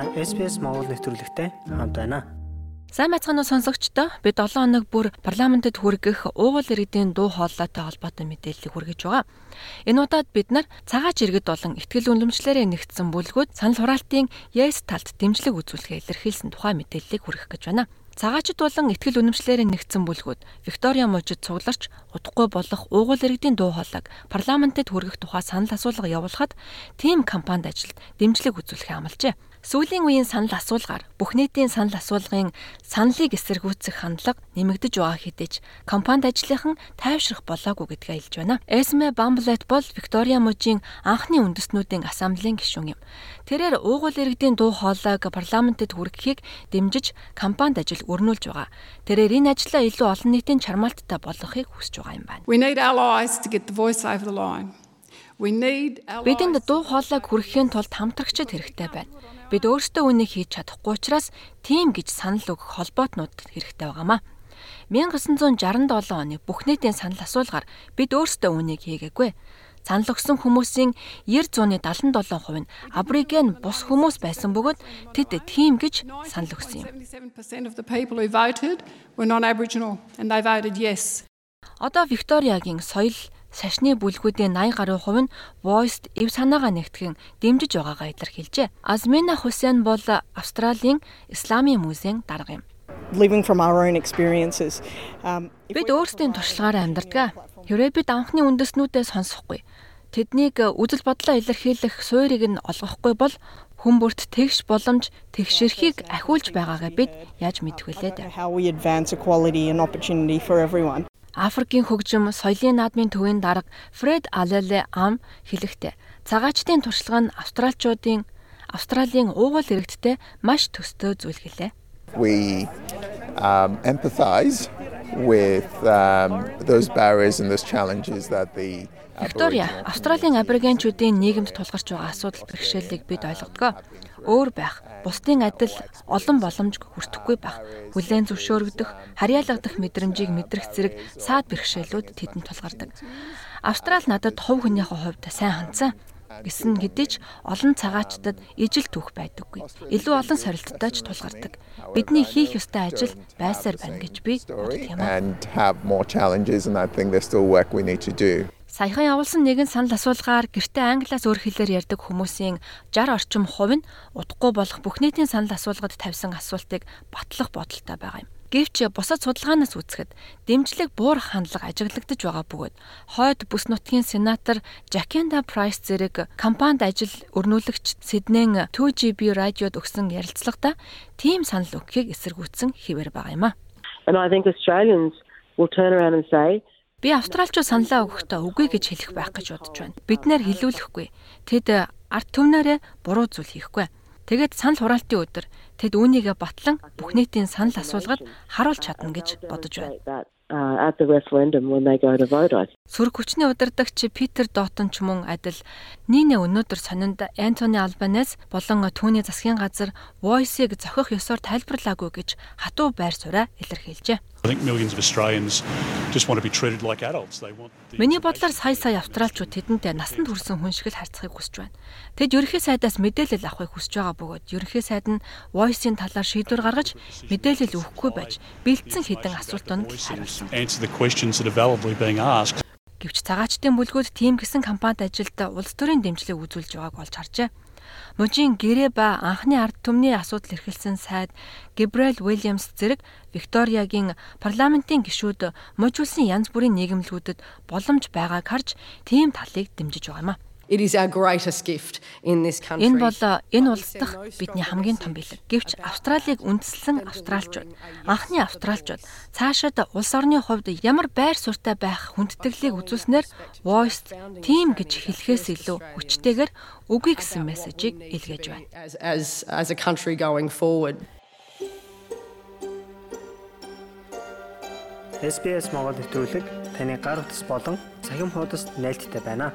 Та SPS Монгол нэвтрүүлэгтэй хамт байна. Сайн байцгаана уу сонсогчдоо. Бид 7 хоног бүр парламентэд хүргэх уугуул иргэдийн дуу хоолойтой холбоотой мэдээллийг хүргэж байгаа. Энэ удаад бид нар цагаач иргэд болон ихтгэл үнэмшлэрээ нэгдсэн бүлгүүд санал хураалтын Yes талд дэмжлэг үзүүлэхээ илэрхийлсэн тухай мэдээллийг хүргэх гэж байна. Цагаачд болон ихтгэл үнэмшлэрээ нэгдсэн бүлгүүд Виктория мужид цугларч удахгүй болох уугуул иргэдийн дуу хоолойг парламентэд хүргэх тухай санал асуулга явуулахад тим кампанид ажилд дэмжлэг үзүүлэхээ амлажээ. Сүүлийн үеийн санал асуулгаар бүх нийтийн санал асуулгын саналыг эсэргүүцэх хандлага нэмэгдэж байгаа хэдий ч компанид ажлынхан тайвшрах болоогүй гэдгээ хэлж байна. Эсме Бамблет бол Виктория мужийн анхны үндэстнүүдийн ассамблеийн гишүүн юм. Тэрээр уугуул иргэдийн дуу хоолойг парламентэд хүргэхийг дэмжиж компанид ажил өрнүүлж байгаа. Тэрээр энэ ажлаа илүү олон нийтийн чармаалттай болгохыг хүсэж байгаа юм байна. We need allies to get the voice over the line. Бидэнд дуу хоолойг хүргэхийн тулд хамтрагчид хэрэгтэй байна Бид өөрсдөө үнийг хийж чадахгүй учраас тийм гэж санал өгөх холбоотнууд хэрэгтэй байгаамаа. 1967 оны бүх нийтийн санал асуулгаар бид өөрсдөө үнийг хийгээгүй. Санал өгсөн хүмүүсийн 90-77% нь абориген бус хүмүүс байсан бөгөөд тэд тийм гэж санал өгсөн юм. Одоо Викториягийн соёл сашны бүлгүүдийн 80 гаруй хувь нь Voiced эв санаагаа нэгтгэн дэмжиж байгаагаа илэрхийлжээ. Азмина Хусейн бол Австралийн Исламын музейн дарга юм. living from our own experiences. Um, бид өөрсдийн туршлагаараа амьдардаг. Хэрвээ бид анхны үндэснүүдээ сонсохгүй тэднийг үзэл бодлоо илэрхийлэх суурийг нь олгохгүй бол хүмүүрт тэгш боломж тэгшэрхийг ахиулж байгаагаа бид яаж мэдэх вүлээ дээ. Африкийн хөгжим соёлын наадмын төвийн дарга Фред Алеле Ам хэлэхдээ цагаачдын туршлага нь австралчуудын Австралийн уугуул иргэдтэй маш төстэй зүйл гэлээ. We um empathize with um those barriers and those challenges that the Виктория, Австралийн аборигенчүүдийн нийгэмд тулгарч байгаа асуудал бэрхшээлийг бид ойлгодгоо. Өөр байх, бусдын адил олон боломж хүртэхгүй байх, хүлээн зөвшөөрөгдөх, харьяалагдах мэдрэмжийг мэдрэх зэрэг саад бэрхшээлүүд тэдэнд тулгардаг. Австрал надад хувь хүнийхээ хувьд сайн хандсан гэсэн хэдий ч олон цагаачтад ижил түүх байдаггүй. Илүү олон сорилттой ч тулгардаг. Бидний хийх ёстой ажил байсаар байна гэж би боддог юм аа. Саяхан явуулсан нэгэн санал асуулгаар гэртээ англиас өөр хэлээр ярьдаг хүмүүсийн 60 орчим хувь нь удахгүй болох бүх нийтийн санал асуулгад тавьсан асуултыг батлах бодолтой байгаа юм. Гэвч бусад судалгаанаас үзэхэд дэмжлэг буурах хандлага ажиглагдаж байгаа бөгөөд хойд бүс нутгийн сенатор Жакенда Прайс зэрэг компанид ажил өрнүүлэгч Сиднейн 2GB радиод өгсөн ярилцлагада тийм санал өгөхийг эсэргүүцсэн хэвээр байгаа юм а. And I think Australians will turn around and say Би австралчууд саналаа өгөхдөө үгүй гэж хэлэх байх гэж бодож байна. Бид нэр хэлүүлэхгүй. Тэд арт түмнэрээ буруу зүйл хийхгүй. Тэгээд санал хураалтын өдөр тэд үүнийгээ батлан бүх нийтийн санал асуулгад харуулж чадна гэж бодож байна uh, at the referendum when they go to vote. Сүрэг хүчний удирдагч Питер Дотон ч мөн адил нийнэ өнөөдөр сонинд Антони Албанес болон түүний засгийн газар Voice-ийг зохих ёсоор тайлбарлаагүй гэж хатуу байр сууриа илэрхийлжээ. Миний бодлоор сая сая австралчууд тэдэнтэй насанд хүрсэн хүн шиг л харьцахыг хүсэж байна. Тэд ерөнхий сайдаас мэдээлэл авахыг хүсэж байгаа бөгөөд ерөнхий сайд нь Voice-ийн талаар шийдвэр гаргаж мэдээлэл өгөхгүй байж бэлдсэн хэдэн асуултанд хариулсан. Гэвч цагаачдын бүлгүүд тийм гэсэн компанид ажилд улс төрийн дэмжлэг үзүүлж байгааг олж харжээ. Мужийн гэрээ ба анхны ард түмний асуудал эрхэлсэн сайд Габриэл Уильямс зэрэг Викториягийн парламентын гишүүд муж улсын янз бүрийн нийгэмлэгүүдэд боломж байгааг харж тийм талыг дэмжиж байгаа юм а. It is our greatest gift in this country. Энэ бол энэ улс дахь бидний хамгийн том бэлэг. Гэвч Австралиг үндэслэн австралчууд, анхны австралчууд цаашид улс орны хувьд ямар байр суурьтай байх хүндэтгэлийг үзүүлснээр voiced team гэж хэлэхээс илүү хүчтэйгээр үгүй гэсэн мессежийг илгээж байна. As as as a country going forward. SBS Монгол нэвтрүүлэг таны гар утас болон цахим хуудасд нийлдэхтэй байна.